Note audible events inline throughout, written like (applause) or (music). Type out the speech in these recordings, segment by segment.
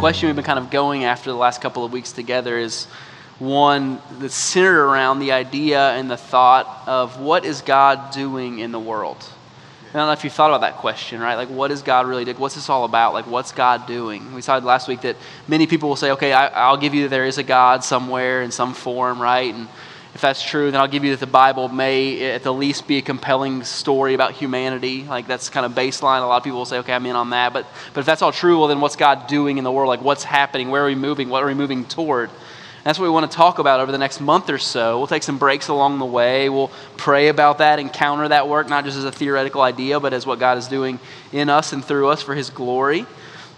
question we've been kind of going after the last couple of weeks together is one that's centered around the idea and the thought of what is God doing in the world? I don't know if you thought about that question, right? Like, what is God really doing? What's this all about? Like, what's God doing? We saw last week that many people will say, okay, I, will give you there is a God somewhere in some form, right? And if that's true, then I'll give you that the Bible may at the least be a compelling story about humanity. Like that's kind of baseline. A lot of people will say, okay, I'm in on that. But, but if that's all true, well, then what's God doing in the world? Like what's happening? Where are we moving? What are we moving toward? And that's what we want to talk about over the next month or so. We'll take some breaks along the way. We'll pray about that, encounter that work, not just as a theoretical idea, but as what God is doing in us and through us for His glory.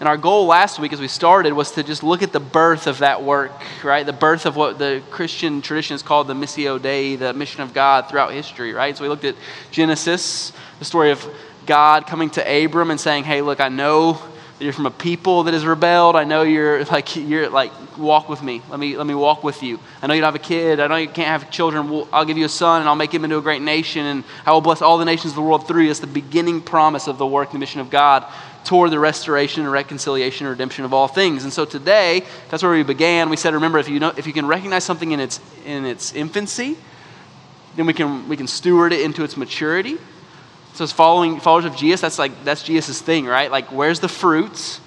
And our goal last week as we started was to just look at the birth of that work, right? The birth of what the Christian tradition is called the Missio Dei, the mission of God throughout history, right? So we looked at Genesis, the story of God coming to Abram and saying, "Hey, look, I know that you're from a people that has rebelled. I know you're (laughs) like you're like walk with me. Let me let me walk with you. I know you don't have a kid. I know you can't have children. Well, I'll give you a son, and I'll make him into a great nation, and I will bless all the nations of the world through you." It's the beginning promise of the work the mission of God toward the restoration and reconciliation and redemption of all things. And so today, that's where we began. We said, remember, if you, know, if you can recognize something in its, in its infancy, then we can, we can steward it into its maturity. So as following followers of Jesus, that's like that's Jesus' thing, right? Like, where's the fruits?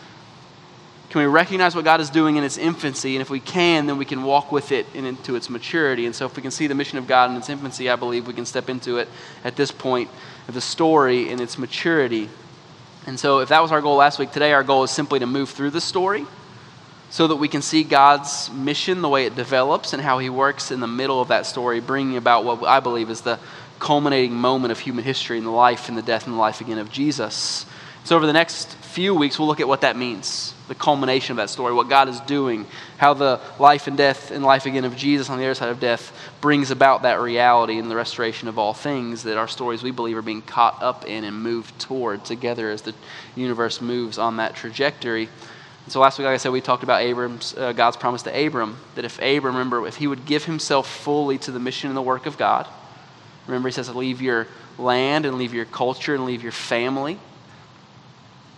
Can we recognize what God is doing in its infancy? And if we can, then we can walk with it into its maturity. And so, if we can see the mission of God in its infancy, I believe we can step into it at this point of the story in its maturity. And so, if that was our goal last week, today our goal is simply to move through the story so that we can see God's mission, the way it develops, and how He works in the middle of that story, bringing about what I believe is the culminating moment of human history in the life and the death and the life again of Jesus. So, over the next few weeks, we'll look at what that means the culmination of that story, what God is doing, how the life and death and life again of Jesus on the other side of death brings about that reality and the restoration of all things that our stories, we believe, are being caught up in and moved toward together as the universe moves on that trajectory. And so last week, like I said, we talked about Abram's, uh, God's promise to Abram that if Abram, remember, if he would give himself fully to the mission and the work of God, remember, he says, leave your land and leave your culture and leave your family.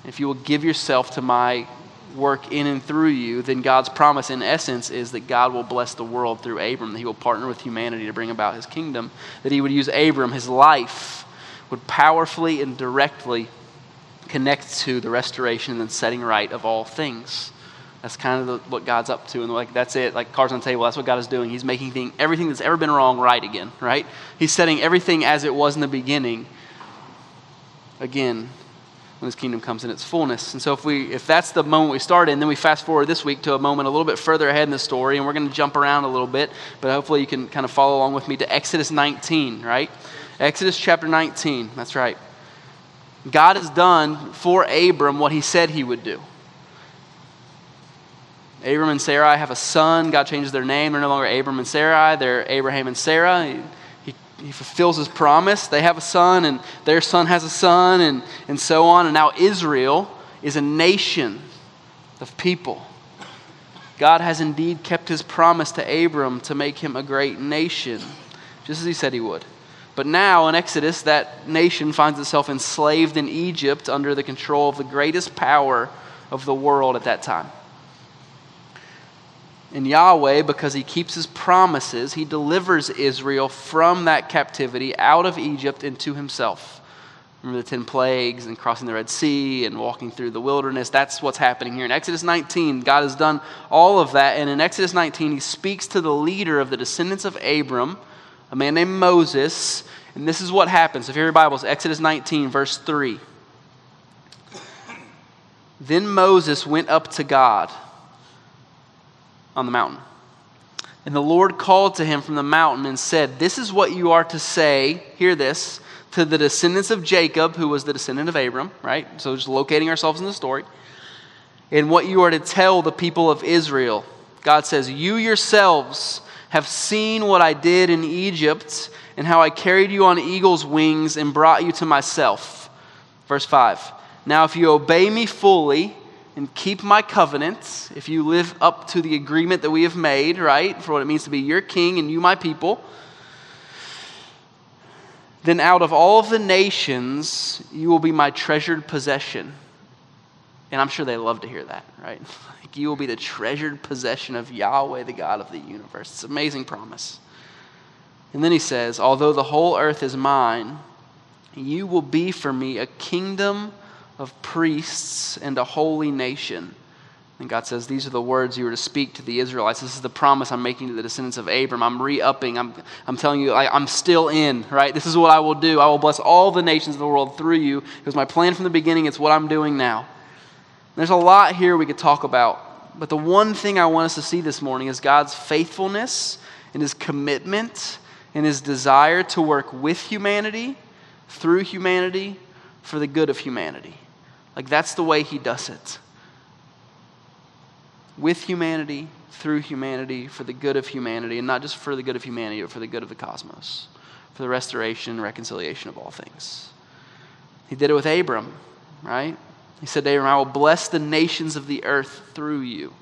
If you will give yourself to my work in and through you, then God's promise, in essence, is that God will bless the world through Abram, that he will partner with humanity to bring about his kingdom, that he would use Abram, his life, would powerfully and directly connect to the restoration and setting right of all things. That's kind of the, what God's up to. And like, that's it. Like cards on the table, that's what God is doing. He's making thing, everything that's ever been wrong right again, right? He's setting everything as it was in the beginning again when his kingdom comes in its fullness. And so if we if that's the moment we start in, then we fast forward this week to a moment a little bit further ahead in the story, and we're going to jump around a little bit, but hopefully you can kind of follow along with me to Exodus 19, right? Exodus chapter 19. That's right. God has done for Abram what he said he would do. Abram and Sarai have a son. God changes their name. They're no longer Abram and Sarai, they're Abraham and Sarah he fulfills his promise. They have a son, and their son has a son, and, and so on. And now Israel is a nation of people. God has indeed kept his promise to Abram to make him a great nation, just as he said he would. But now in Exodus, that nation finds itself enslaved in Egypt under the control of the greatest power of the world at that time. And Yahweh, because he keeps his promises, he delivers Israel from that captivity out of Egypt into himself. Remember the 10 plagues and crossing the Red Sea and walking through the wilderness? That's what's happening here. In Exodus 19, God has done all of that. And in Exodus 19, he speaks to the leader of the descendants of Abram, a man named Moses. And this is what happens. If you have your Bibles, Exodus 19, verse 3. Then Moses went up to God on the mountain. And the Lord called to him from the mountain and said, This is what you are to say, hear this, to the descendants of Jacob, who was the descendant of Abram, right? So just locating ourselves in the story. And what you are to tell the people of Israel. God says, You yourselves have seen what I did in Egypt and how I carried you on eagle's wings and brought you to myself. Verse 5. Now, if you obey me fully, and keep my covenants, if you live up to the agreement that we have made, right, for what it means to be your king and you my people, then out of all of the nations you will be my treasured possession. And I'm sure they love to hear that, right? (laughs) Like you will be the treasured possession of Yahweh, the God of the universe. It's an amazing promise. And then he says, Although the whole earth is mine, you will be for me a kingdom of priests and a holy nation. And God says, These are the words you were to speak to the Israelites. This is the promise I'm making to the descendants of Abram. I'm re upping. I'm, I'm telling you, I, I'm still in, right? This is what I will do. I will bless all the nations of the world through you. It was my plan from the beginning. It's what I'm doing now. There's a lot here we could talk about. But the one thing I want us to see this morning is God's faithfulness and his commitment and his desire to work with humanity, through humanity, for the good of humanity. Like that's the way he does it with humanity, through humanity, for the good of humanity, and not just for the good of humanity, but for the good of the cosmos, for the restoration and reconciliation of all things. He did it with Abram, right? He said to Abram, I will bless the nations of the earth through you.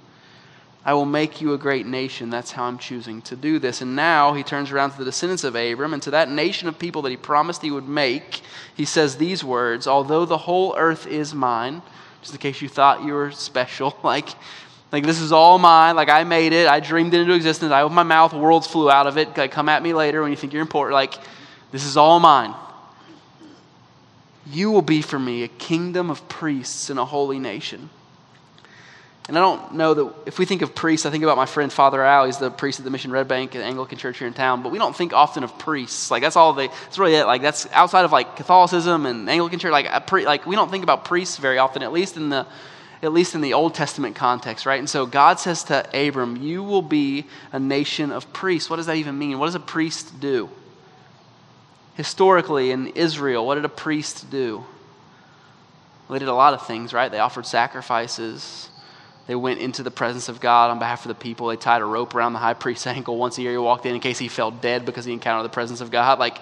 I will make you a great nation. That's how I'm choosing to do this. And now he turns around to the descendants of Abram and to that nation of people that he promised he would make. He says these words Although the whole earth is mine, just in case you thought you were special, (laughs) like like, this is all mine. Like, I made it. I dreamed it into existence. I opened my mouth. Worlds flew out of it. Like, come at me later when you think you're important. Like, this is all mine. You will be for me a kingdom of priests and a holy nation. And I don't know that if we think of priests, I think about my friend Father Al. He's the priest at the Mission Red Bank, the Anglican church here in town. But we don't think often of priests. Like that's all they. That's really it. Like that's outside of like Catholicism and Anglican church. Like a pre, like we don't think about priests very often, at least in the at least in the Old Testament context, right? And so God says to Abram, You will be a nation of priests. What does that even mean? What does a priest do? Historically, in Israel, what did a priest do? Well, they did a lot of things, right? They offered sacrifices. They went into the presence of God on behalf of the people. They tied a rope around the high priest's (laughs) ankle once a year. He walked in in case he fell dead because he encountered the presence of God. Like,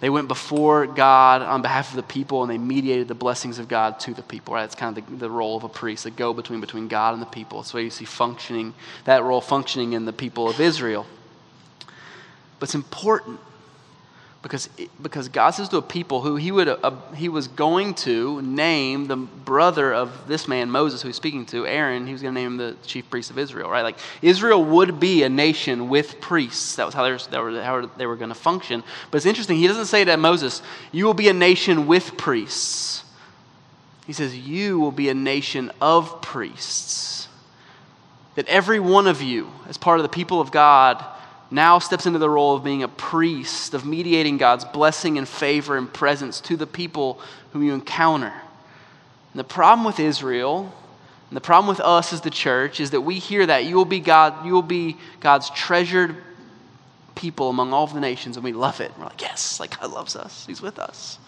they went before God on behalf of the people and they mediated the blessings of God to the people. Right? It's kind of the, the role of a priest, the go between between God and the people. That's why you see functioning that role functioning in the people of Israel. But it's important because, because God says to a people who he, would, uh, he was going to name the brother of this man, Moses, who he's speaking to, Aaron, he was going to name him the chief priest of Israel, right? Like Israel would be a nation with priests. That was how they were, were, how they were going to function. But it's interesting, he doesn't say to Moses, You will be a nation with priests. He says, You will be a nation of priests. That every one of you, as part of the people of God, now steps into the role of being a priest, of mediating God's blessing and favor and presence to the people whom you encounter. And the problem with Israel, and the problem with us as the church, is that we hear that you will be God, you will be God's treasured people among all of the nations, and we love it. We're like, yes, like God loves us. He's with us.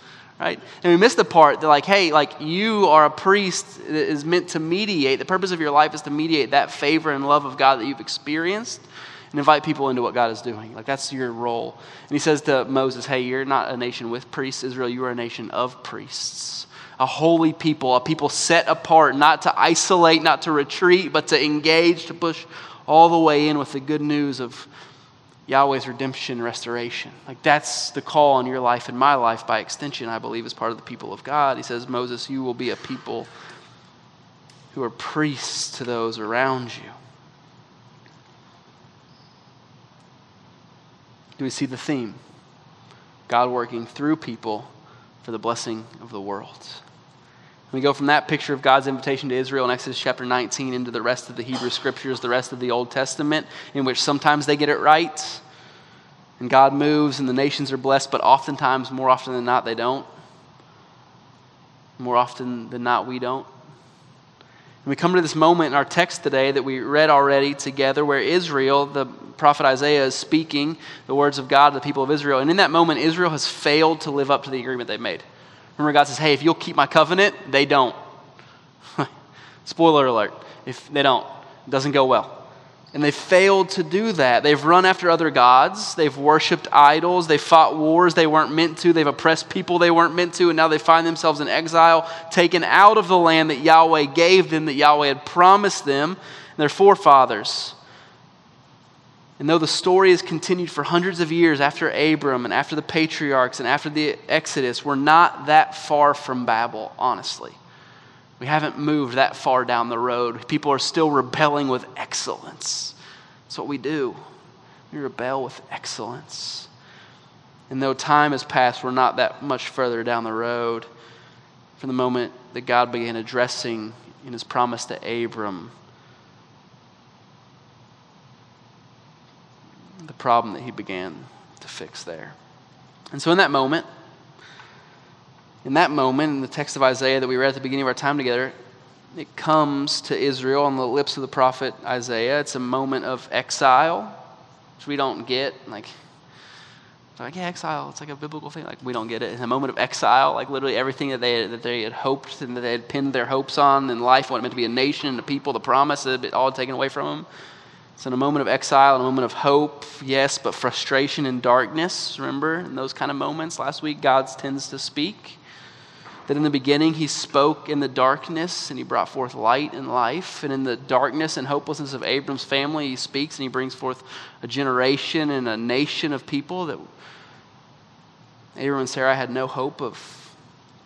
Right? And we miss the part that, like, hey, like you are a priest that is meant to mediate. The purpose of your life is to mediate that favor and love of God that you've experienced and invite people into what God is doing. Like that's your role. And he says to Moses, Hey, you're not a nation with priests, Israel, you are a nation of priests. A holy people, a people set apart, not to isolate, not to retreat, but to engage, to push all the way in with the good news of Yahweh's redemption, restoration. Like that's the call on your life and my life by extension, I believe, as part of the people of God. He says, Moses, you will be a people who are priests to those around you. Do we see the theme? God working through people for the blessing of the world. We go from that picture of God's invitation to Israel in Exodus chapter 19 into the rest of the Hebrew scriptures, the rest of the Old Testament, in which sometimes they get it right and God moves and the nations are blessed, but oftentimes, more often than not, they don't. More often than not, we don't. We come to this moment in our text today that we read already together where Israel, the prophet Isaiah, is speaking the words of God to the people of Israel. And in that moment, Israel has failed to live up to the agreement they've made. Remember, God says, Hey, if you'll keep my covenant, they don't. (laughs) Spoiler alert. If they don't, it doesn't go well. And they failed to do that. They've run after other gods. They've worshiped idols. They've fought wars they weren't meant to. They've oppressed people they weren't meant to. And now they find themselves in exile, taken out of the land that Yahweh gave them, that Yahweh had promised them, their forefathers. And though the story has continued for hundreds of years after Abram and after the patriarchs and after the Exodus, we're not that far from Babel, honestly. We haven't moved that far down the road. People are still rebelling with excellence. That's what we do. We rebel with excellence. And though time has passed, we're not that much further down the road from the moment that God began addressing in his promise to Abram the problem that he began to fix there. And so, in that moment, in that moment, in the text of Isaiah that we read at the beginning of our time together, it comes to Israel on the lips of the prophet Isaiah. It's a moment of exile, which we don't get. Like, like yeah, exile. It's like a biblical thing. Like we don't get it. It's a moment of exile. Like literally everything that they that they had hoped and that they had pinned their hopes on in life, what it meant to be a nation, the people, the promise, been all taken away from them. It's in a moment of exile, a moment of hope, yes, but frustration and darkness. Remember, in those kind of moments, last week, God tends to speak. That in the beginning, He spoke in the darkness and He brought forth light and life. And in the darkness and hopelessness of Abram's family, He speaks and He brings forth a generation and a nation of people that Abram and Sarah had no hope of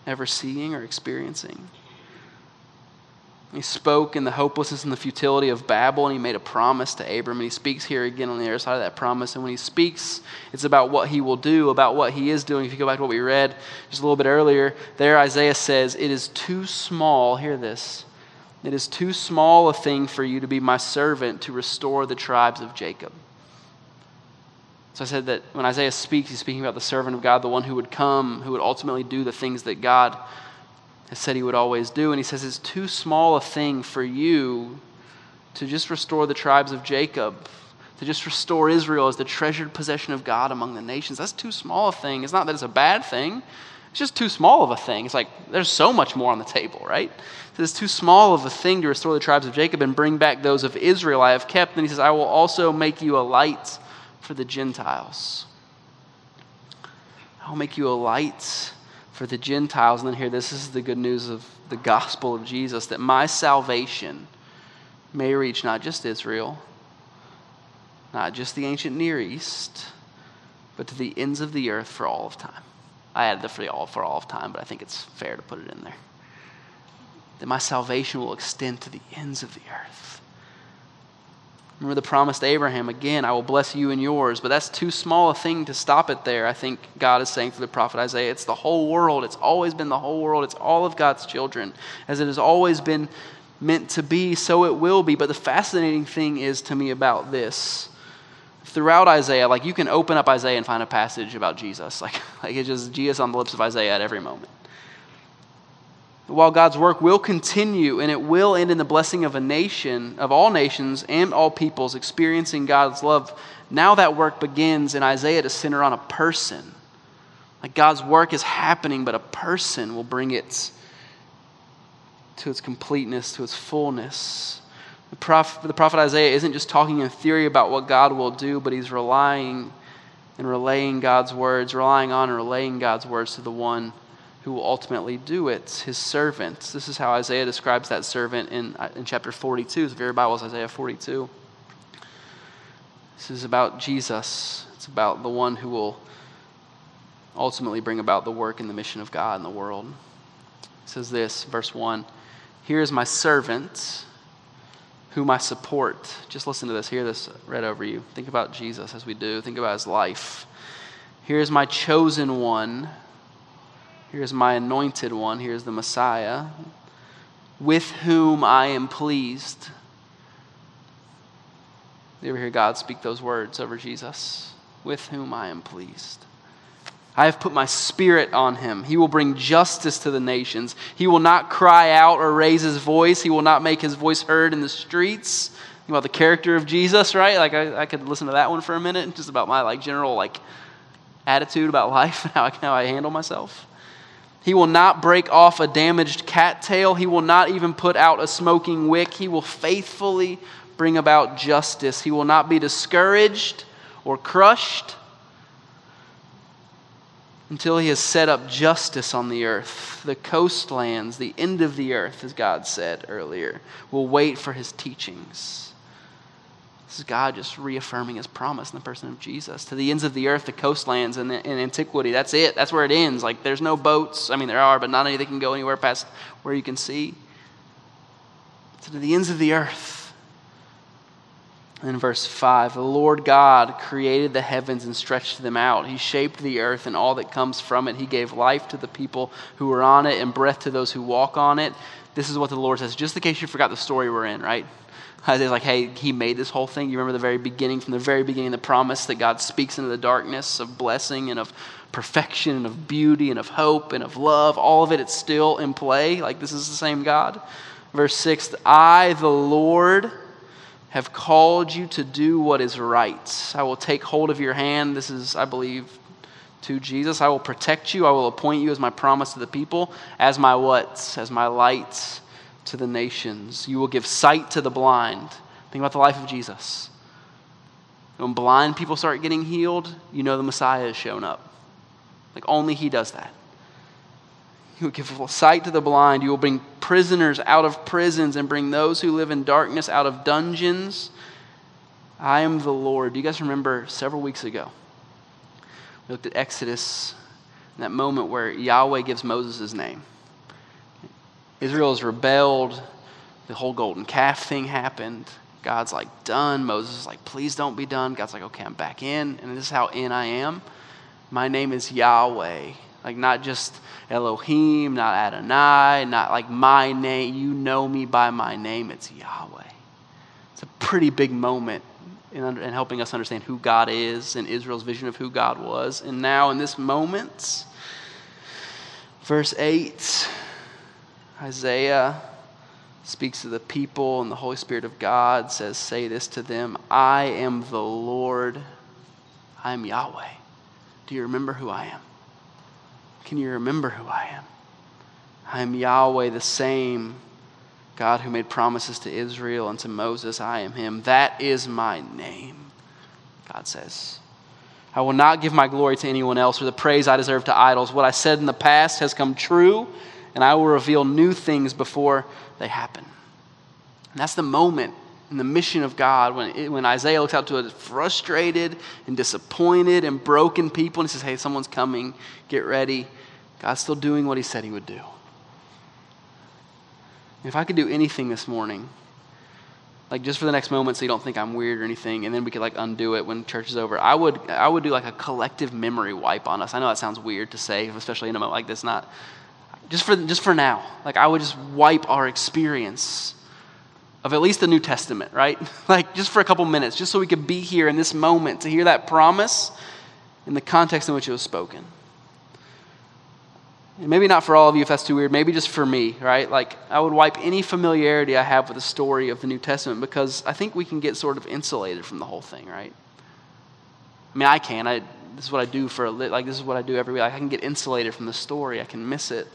ever seeing or experiencing. He spoke in the hopelessness and the futility of Babel, and he made a promise to Abram. And he speaks here again on the other side of that promise. And when he speaks, it's about what he will do, about what he is doing. If you go back to what we read just a little bit earlier, there Isaiah says, It is too small, hear this, it is too small a thing for you to be my servant to restore the tribes of Jacob. So I said that when Isaiah speaks, he's speaking about the servant of God, the one who would come, who would ultimately do the things that God has said he would always do. And he says it's too small a thing for you to just restore the tribes of Jacob, to just restore Israel as the treasured possession of God among the nations. That's too small a thing. It's not that it's a bad thing, it's just too small of a thing. It's like there's so much more on the table, right? So It's too small of a thing to restore the tribes of Jacob and bring back those of Israel I have kept. And he says, I will also make you a light for the Gentiles. I will make you a light for the Gentiles. And then here, this is the good news of the gospel of Jesus that my salvation may reach not just Israel, not just the ancient Near East, but to the ends of the earth for all of time. I added the for all for all of time, but I think it's fair to put it in there. That my salvation will extend to the ends of the earth. Remember the promise to Abraham again, I will bless you and yours. But that's too small a thing to stop it there. I think God is saying through the prophet Isaiah, it's the whole world. It's always been the whole world. It's all of God's children. As it has always been meant to be, so it will be. But the fascinating thing is to me about this. Throughout Isaiah, like you can open up Isaiah and find a passage about Jesus. (laughs) Like, like it's just Jesus on the lips of Isaiah at every moment while God's work will continue and it will end in the blessing of a nation, of all nations and all peoples experiencing God's love, now that work begins in Isaiah to center on a person. Like God's work is happening, but a person will bring it to its completeness, to its fullness. The prophet, the prophet Isaiah isn't just talking in theory about what God will do, but he's relying and relaying God's words, relying on and relaying God's words to the one who will ultimately do it, his servant. This is how Isaiah describes that servant in, uh, in chapter 42. The very Bible is Isaiah 42. This is about Jesus. It's about the one who will ultimately bring about the work and the mission of God in the world. It says this, verse 1 Here is my servant whom I support. Just listen to this. Hear this read over you. Think about Jesus as we do. Think about his life. Here is my chosen one Here's my anointed one. Here's the Messiah, with whom I am pleased. You ever hear God speak those words over Jesus? With whom I am pleased. I have put my spirit on him. He will bring justice to the nations. He will not cry out or raise his voice. He will not make his voice heard in the streets. Think about the character of Jesus, right? Like I, I could listen to that one for a minute, just about my like general like attitude about (laughs) life and how I, how I handle myself. He will not break off a damaged cattail. He will not even put out a smoking wick. He will faithfully bring about justice. He will not be discouraged or crushed until he has set up justice on the earth. The coastlands, the end of the earth, as God said earlier, will wait for his teachings. This is God just reaffirming his promise in the person of Jesus. To the ends of the earth, the coastlands and in antiquity, that's it. That's where it ends. Like there's no boats. I mean, there are, but not any that can go anywhere past where you can see. So to the ends of the earth. In verse 5, the Lord God created the heavens and stretched them out. He shaped the earth and all that comes from it. He gave life to the people who were on it and breath to those who walk on it. This is what the Lord says, just in case you forgot the story we're in, right? Isaiah's like, hey, he made this whole thing. You remember the very beginning, from the very beginning, the promise that God speaks into the darkness of blessing and of perfection and of beauty and of hope and of love. All of it, it's still in play. Like, this is the same God. Verse 6 I, the Lord, have called you to do what is right. I will take hold of your hand. This is, I believe, to Jesus. I will protect you. I will appoint you as my promise to the people, as my what? As my light to the nations. You will give sight to the blind. Think about the life of Jesus. When blind people start getting healed, you know the Messiah has shown up. Like only He does that. You will give sight to the blind. You will bring prisoners out of prisons and bring those who live in darkness out of dungeons. I am the Lord. Do you guys remember several weeks ago? We looked at Exodus, that moment where Yahweh gives Moses his name. Israel has rebelled. The whole golden calf thing happened. God's like, done. Moses is like, please don't be done. God's like, okay, I'm back in. And this is how in I am. My name is Yahweh. Like, not just Elohim, not Adonai, not like my name. You know me by my name. It's Yahweh. It's a pretty big moment in, in helping us understand who God is and Israel's vision of who God was. And now, in this moment, verse 8, Isaiah speaks to the people, and the Holy Spirit of God says, Say this to them I am the Lord, I am Yahweh. Do you remember who I am? Can you remember who I am? I am Yahweh, the same God who made promises to Israel and to Moses. I am Him. That is my name, God says. I will not give my glory to anyone else or the praise I deserve to idols. What I said in the past has come true, and I will reveal new things before they happen. And that's the moment in the mission of God when, it, when Isaiah looks out to a frustrated and disappointed and broken people and he says, Hey, someone's coming, get ready. God's still doing what he said he would do. If I could do anything this morning, like just for the next moment so you don't think I'm weird or anything, and then we could like undo it when church is over, I would, I would do like a collective memory wipe on us. I know that sounds weird to say, especially in a moment like this, not just for, just for now. Like I would just wipe our experience of at least the New Testament, right? (laughs) like just for a couple minutes, just so we could be here in this moment to hear that promise in the context in which it was spoken. And maybe not for all of you if that's too weird, maybe just for me, right? Like, I would wipe any familiarity I have with the story of the New Testament because I think we can get sort of insulated from the whole thing, right? I mean, I can. I, this is what I do for a lit. Like, this is what I do every week. Like, I can get insulated from the story, I can miss it.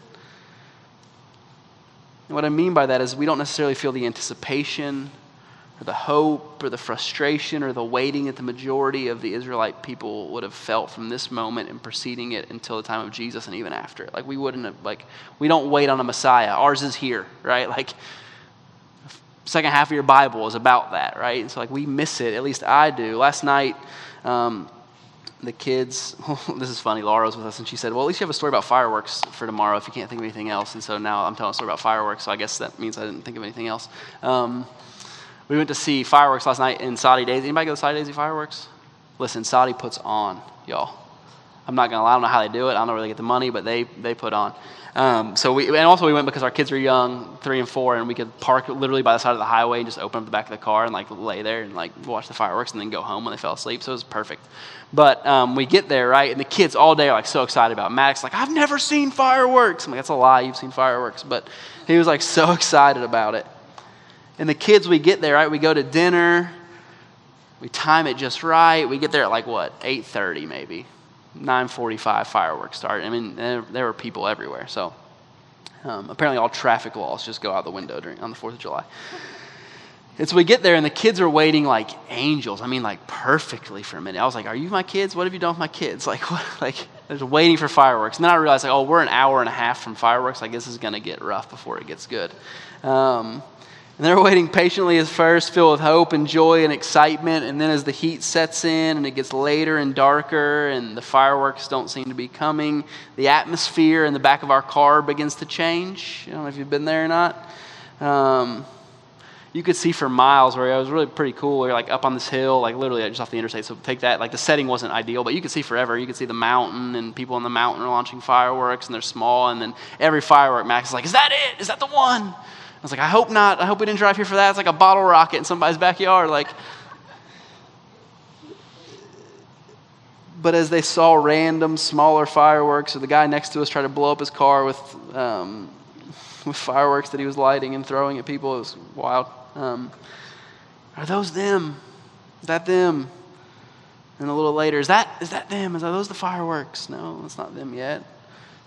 And what I mean by that is we don't necessarily feel the anticipation or the hope or the frustration or the waiting that the majority of the Israelite people would have felt from this moment and preceding it until the time of Jesus and even after it. Like we wouldn't have like we don't wait on a Messiah. Ours is here, right? (laughs) Like second half of your Bible is about that, right? And so like we miss it. At least I do. Last night, um, the kids. (laughs) this is funny. Laura was with us, and she said, "Well, at least you have a story about fireworks for tomorrow if you can't think of anything else." And so now I'm telling a story about fireworks. So I guess that means I didn't think of anything else. Um, we went to see fireworks last night in Soddy Daisy. Anybody go to Soddy Daisy fireworks? Listen, Soddy puts on, y'all. I'm not gonna lie, I don't know how they do it. I don't know where they get the money, but they they put on. Um, so we and also we went because our kids were young, three and four, and we could park literally by the side of the highway and just open up the back of the car and like lay there and like watch the fireworks and then go home when they fell asleep. So it was perfect. But um, we get there right, and the kids all day are like so excited about. Max like I've never seen fireworks. I'm like that's a lie. You've seen fireworks, but he was like so (laughs) excited about it. And the kids, we get there, right? We go to dinner. We time it just right. We get there at like what, 8:30 maybe, 9:45 fireworks start. I mean, there, were people everywhere. So um, apparently, all traffic laws just go out the window during on the Fourth of July. And so we get there, and the kids are waiting like angels. I mean, like perfectly for a minute. I was like, "Are you my kids? What have you done with my kids?" (laughs) Like, what? Like, they're waiting for fireworks. And then I realized, like, oh, we're an hour and a half from fireworks. Like, this is gonna get rough before it gets good. Um, and they're waiting patiently at first, filled with hope and joy and excitement. And then as the heat sets in and it gets later and darker and the fireworks don't seem to be coming, the atmosphere in the back of our car begins to change. I don't know if you've been there or not. Um, you could see for miles where it was really pretty cool. You're like up on this hill, like literally just off the interstate. So take that. Like the setting wasn't ideal, but you could see forever. You could see the mountain and people on the mountain are launching fireworks and they're small. And then every firework, Max is like, "Is that it? Is that the one?" I was like, "I hope not. I hope we didn't drive here for that. It's like a bottle rocket in somebody's backyard." Like. But as they saw random smaller fireworks, or the guy next to us tried to blow up his car with um, with fireworks that he was lighting and throwing at people, it was wild. Um, are those them? Is that them? And a little later, is that is that them? Is that those the fireworks? No, it's not them yet.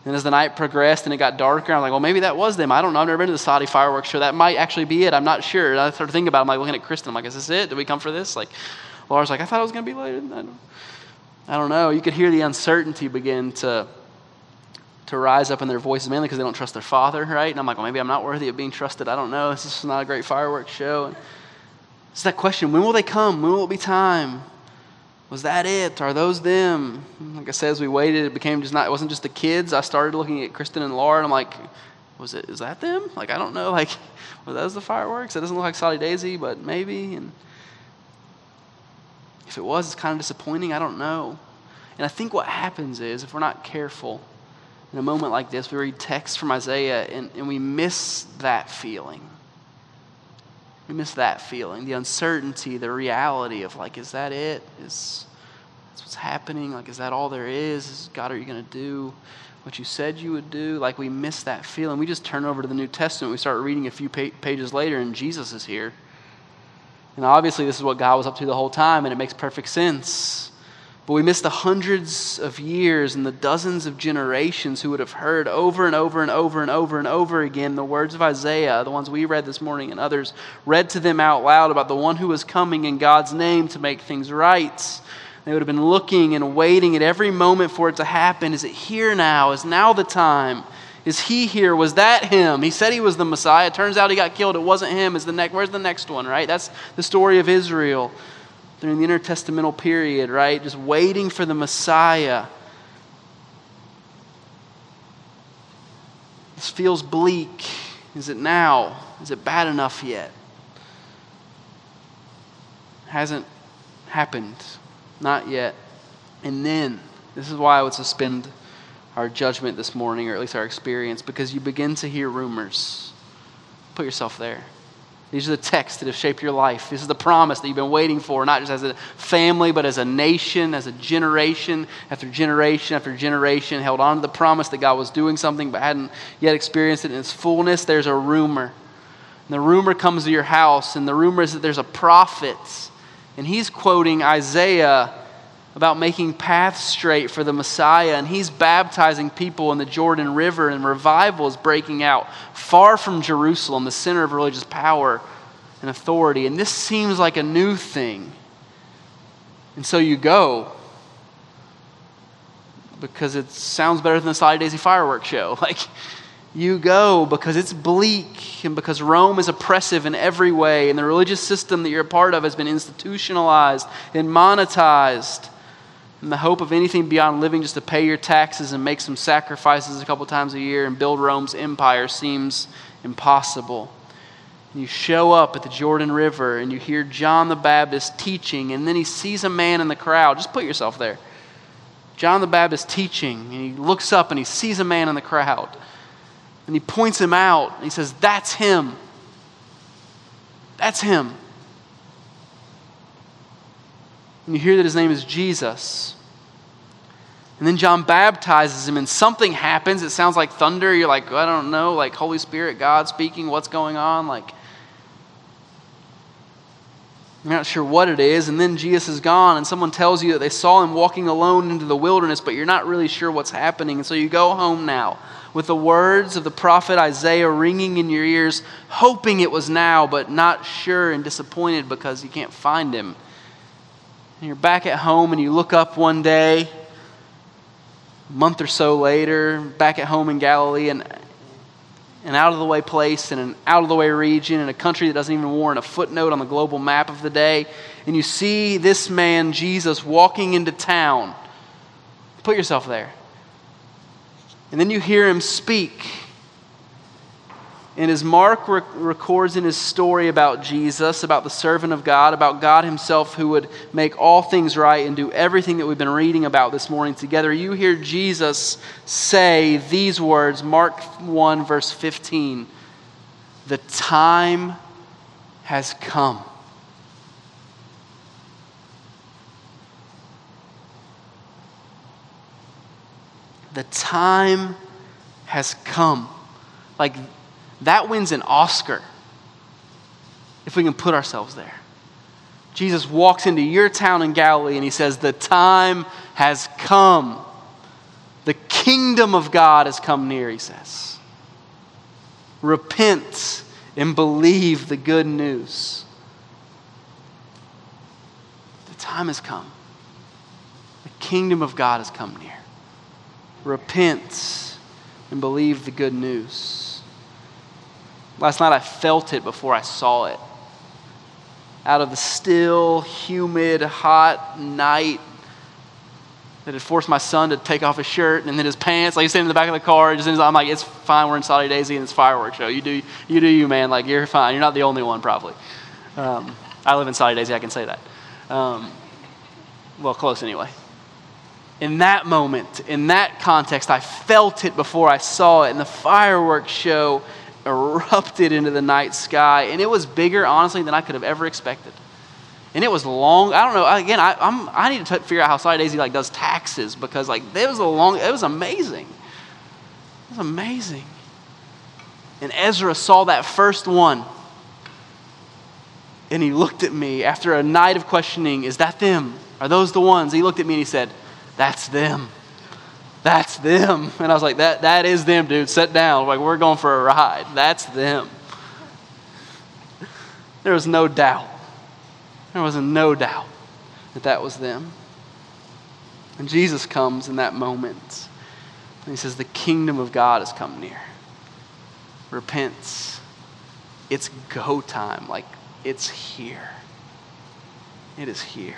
And as the night progressed and it got darker, I'm like, well, maybe that was them. I don't know. I've never been to the Soddy fireworks show. That might actually be it. I'm not sure. And I started thinking about it. I'm like looking at Kristen. I'm like, is this it? Did we come for this? Like, Laura's like, I thought it was going to be later. I don't, I don't know. You could hear the uncertainty begin to to rise up in their voices, mainly because they don't trust their father, right? And I'm like, well, maybe I'm not worthy of being trusted. I don't know. This is not a great fireworks show. And it's that question when will they come? When will it be time? Was that it? Are those them? Like I said, as we waited, it became just not, it wasn't just the kids. I started looking at Kristen and Laura, and I'm like, was it, is that them? Like, I don't know. Like, (laughs) were those the fireworks? It doesn't look like Soddy Daisy, but maybe. And if it was, it's kind of disappointing. I don't know. And I think what happens is, if we're not careful, in a moment like this, we read text from Isaiah and, and we miss that feeling. We miss that feeling, the uncertainty, the reality of like, is that it? Is that's what's happening? Like, is that all there is? Is God, are you going to do what you said you would do? Like, we miss that feeling. We just turn over to the New Testament. We start reading a few pages later, and Jesus is here. And obviously, this is what God was up to the whole time, and it makes perfect sense. But we miss the hundreds of years and the dozens of generations who would have heard over and over and over and over and over again the words of Isaiah, the ones we read this morning and others, read to them out loud about the one who was coming in God's name to make things right. They would have been looking and waiting at every moment for it to happen. Is it here now? Is now the time? Is he here? Was that him? He said he was the Messiah. Turns out he got killed. It wasn't him. Is the next? Where's the next one? Right? That's the story of Israel during the intertestamental period, right? Just waiting for the Messiah. This feels bleak. Is it now? Is it bad enough yet? Hasn't happened. Not yet. And then, this is why I would suspend our judgment this morning, or at least our experience, because you begin to hear rumors. Put yourself there. These are the texts that have shaped your life. This is the promise that you've been waiting for, not just as a family, but as a nation, as a generation after generation after generation, held on to the promise that God was doing something but hadn't yet experienced it in its fullness. There's a rumor. And the rumor comes to your house, and the rumor is that there's a prophet, and he's quoting Isaiah about making paths straight for the Messiah, and he's baptizing people in the Jordan River, and revival is breaking out far from Jerusalem, the center of religious power and authority. And this seems like a new thing. And so you go because it sounds better than the Soddy Daisy fireworks show. (laughs) Like, you go because it's bleak and because Rome is oppressive in every way, and the religious system that you're a part of has been institutionalized and monetized the hope of anything beyond living just to pay your taxes and make some sacrifices a couple times a year and build Rome's empire seems impossible. And you show up at the Jordan River and you hear John the Baptist teaching, and then he sees a man in the crowd. Just put yourself there. John the Baptist teaching, and he looks up and he sees a man in the crowd. And he points him out, and he says, That's him. That's him. And you hear that his name is Jesus. And then John baptizes him, and something happens. It sounds like thunder. You're like, I don't know, like Holy Spirit, God speaking, what's going on? Like, you're not sure what it is. And then Jesus is gone, and someone tells you that they saw him walking alone into the wilderness, but you're not really sure what's happening. And so you go home now with the words of the prophet Isaiah ringing in your ears, hoping it was now, but not sure and disappointed because you can't find him. And you're back at home and you look up one day, a month or so later, back at home in Galilee, and an out of the way place in an out of the way region in a country that doesn't even warrant a footnote on the global map of the day. And you see this man, Jesus, walking into town. Put yourself there. And then you hear him speak. And as Mark rec- records in his story about Jesus, about the servant of God, about God himself who would make all things right and do everything that we've been reading about this morning together, you hear Jesus say these words Mark 1, verse 15 The time has come. The time has come. Like, that wins an Oscar if we can put ourselves there. Jesus walks into your town in Galilee and he says, The time has come. The kingdom of God has come near, he says. Repent and believe the good news. The time has come. The kingdom of God has come near. Repent and believe the good news. Last night I felt it before I saw it. Out of the still, humid, hot night that had forced my son to take off his shirt and then his pants. Like he's sitting in the back of the car. Just, I'm like, it's fine. We're in Soddy Daisy and it's fireworks show. You do, you do you, man. Like you're fine. You're not the only one, probably. Um, I live in Soddy Daisy. I can say that. Um, well, close anyway. In that moment, in that context, I felt it before I saw it. And the fireworks show erupted into the night sky, and it was bigger, honestly, than I could have ever expected. And it was long. I don't know. Again, I, I'm, I need to t- figure out how Soddy Daisy like does taxes because like it was a long. It was amazing. It was amazing. And Ezra saw that first one, and he looked at me after a night of questioning. Is that them? Are those the ones? He looked at me and he said, "That's them." That's them. (laughs) And I was like, that, that is them, dude. Sit down. Like, we're going for a ride. That's them. There was no doubt. There was no doubt that that was them. And Jesus comes in that moment. And he says, The kingdom of God has come near. Repent. It's go time. Like, it's here. It is here.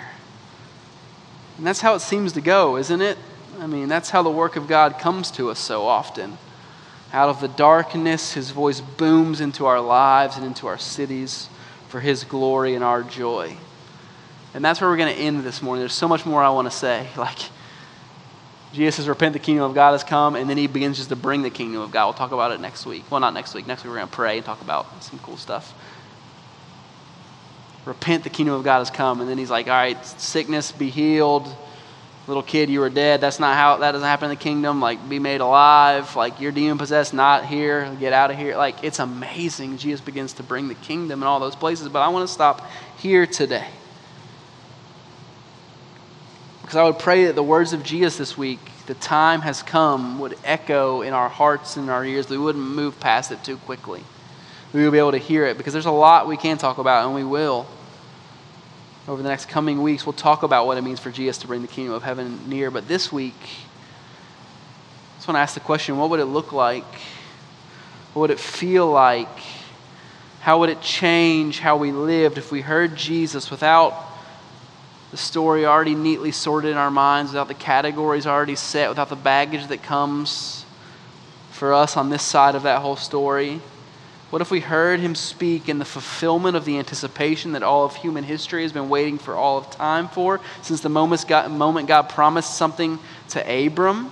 And that's how it seems to go, isn't it? I mean, that's how the work of God comes to us so often. Out of the darkness, His voice booms into our lives and into our cities for His glory and our joy. And that's where we're going to end this morning. There's so much more I want to say. (laughs) Like, Jesus says, Repent, the kingdom of God has come, and then He begins just to bring the kingdom of God. We'll talk about it next week. Well, not next week. Next week, we're going to pray and talk about some cool stuff. Repent, the kingdom of God has come. And then He's like, All right, sickness, be healed little kid, you were dead. That's not how that doesn't happen in the kingdom. Like, be made alive. Like, you're demon possessed, not here. Get out of here. Like, it's amazing. Jesus begins to bring the kingdom in all those places. But I want to stop here today. Because I would pray that the words of Jesus this week, the time has come, would echo in our hearts and our ears. We wouldn't move past it too quickly. We would be able to hear it because there's a lot we can talk about, and we will over the next coming weeks, we'll talk about what it means for Jesus to bring the kingdom of heaven near. But this week, I just want to ask the question what would it look like? What would it feel like? How would it change how we lived if we heard Jesus without the story already neatly sorted in our minds, without the categories already set, without the baggage that comes for us on this side of that whole story? What if we heard him speak in the fulfillment of the anticipation that all of human history has been waiting for all of time for, since the moment God, promised something to Abram?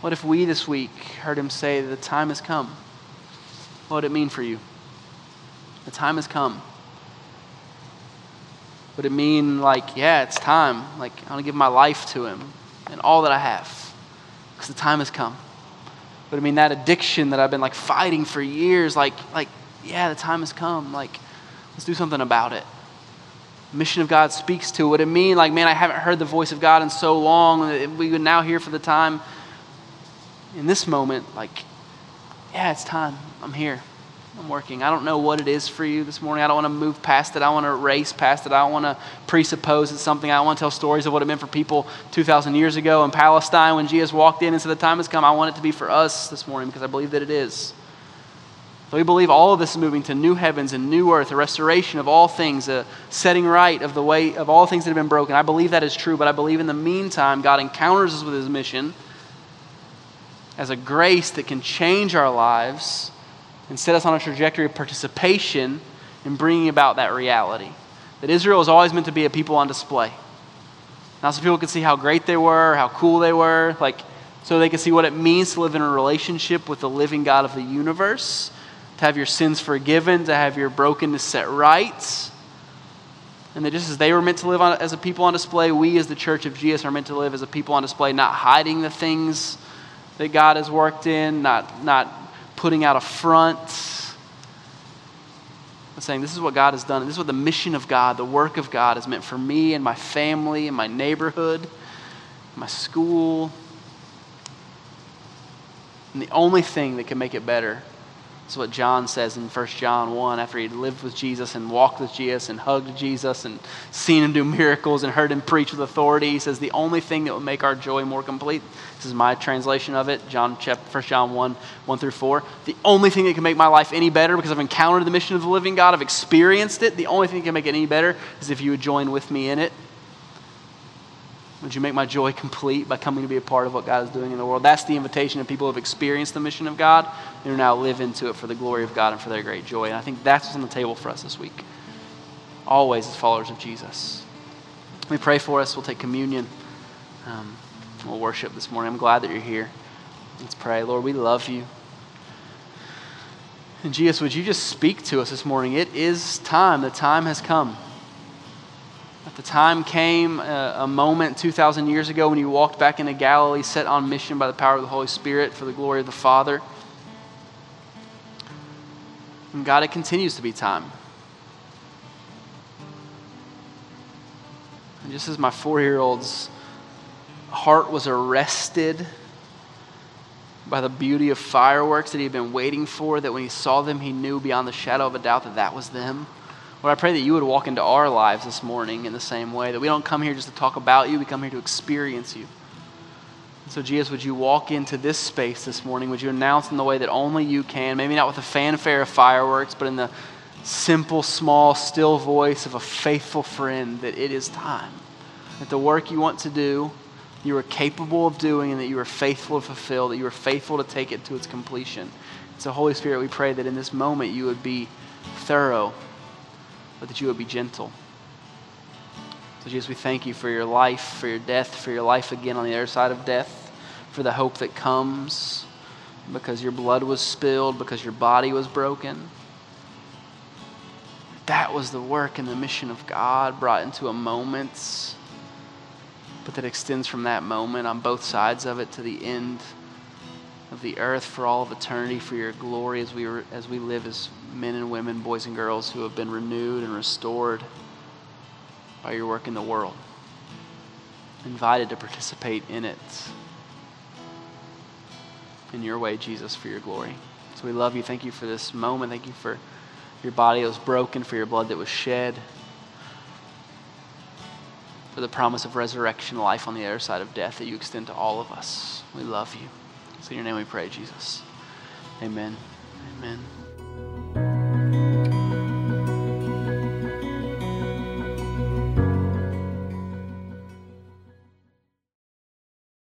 What if we this week heard him say, The time has come? What would it mean for you? The time has come. Would it mean, like, yeah, it's time? Like, I want to give my life to him and all that I have because the time has come. But I mean, that addiction that I've been like fighting for years, like, like, yeah, the time has come. Like, let's do something about it. Mission of God speaks to what it mean. Like, man, I haven't heard the voice of God in so long. We would now hear for the time in this moment, like, yeah, it's time. I'm here. I'm working. I don't know what it is for you this morning. I don't want to move past it. I want to race past it. I don't want to presuppose it's something. I want to tell stories of what it meant for people 2,000 years ago in Palestine when Jesus walked in and said, The time has come. I want it to be for us this morning because I believe that it is. So we believe all of this is moving to new heavens and new earth, a restoration of all things, a setting right of the way of all things that have been broken. I believe that is true, but I believe in the meantime, God encounters us with his mission as a grace that can change our lives and set us on a trajectory of participation in bringing about that reality. That Israel is always meant to be a people on display. Not so people could see how great they were, how cool they were, like so they could see what it means to live in a relationship with the living God of the universe, to have your sins forgiven, to have your brokenness set right. And that just as they were meant to live on, as a people on display, we as the church of Jesus are meant to live as a people on display, not hiding the things that God has worked in, not, not putting out a front. Saying, this is what God has done, and this is what the mission of God, the work of God, has meant for me and my family and my neighborhood, my school. And the only thing that can make it better that's what John says in 1 John 1 after he'd lived with Jesus and walked with Jesus and hugged Jesus and seen him do miracles and heard him preach with authority. He says, The only thing that will make our joy more complete, this is my translation of it, John, 1 John 1 1 through 4. The only thing that can make my life any better because I've encountered the mission of the living God, I've experienced it, the only thing that can make it any better is if you would join with me in it. Would you make my joy complete by coming to be a part of what God is doing in the world? That's the invitation of people who have experienced the mission of God and who now live into it for the glory of God and for their great joy. And I think that's what's on the table for us this week. Always as followers of Jesus. We pray for us. We'll take communion. Um, we'll worship this morning. I'm glad that you're here. Let's pray. Lord, we love you. And Jesus, would you just speak to us this morning? It is time. The time has come. At the time came a, uh, a moment 2,000 years ago when you walked back into Galilee, set on mission by the power of the Holy Spirit for the glory of the Father. And God, it continues to be time. And just as my four year old's heart was arrested by the beauty of fireworks that he had been waiting for, that when he saw them, he knew beyond the shadow of a doubt that that was them. Lord, I pray that you would walk into our lives this morning in the same way, that we don't come here just to talk about you, we come here to experience you. so, Jesus, would you walk into this space this morning? Would you announce in the way that only you can, maybe not with a fanfare of fireworks, but in the simple, small, still voice of a faithful friend, that it is time. That the work you want to do, you are capable of doing, and that you are faithful to fulfill, that you are faithful to take it to its completion. So, Holy Spirit, we pray that in this moment you would be thorough but that you would be gentle. So, Jesus, we thank you for your life, for your death, for your life again on the other side of death, for the hope that comes because your blood was spilled, because your body was broken. That was the work and the mission of God brought into a moment, but that extends from that moment on both sides of it to the end of the earth for all of eternity for your glory as we, as we live as men and women, boys and girls who have been renewed and restored by your work in the world. Invited to participate in it. In your way, Jesus, for your glory. So we love you. Thank you for this moment. Thank you for your body that was broken, for your blood that was shed, for the promise of resurrection life on the other side of death that you extend to all of us. We love you. It's in your name we pray, Jesus. Amen. Amen.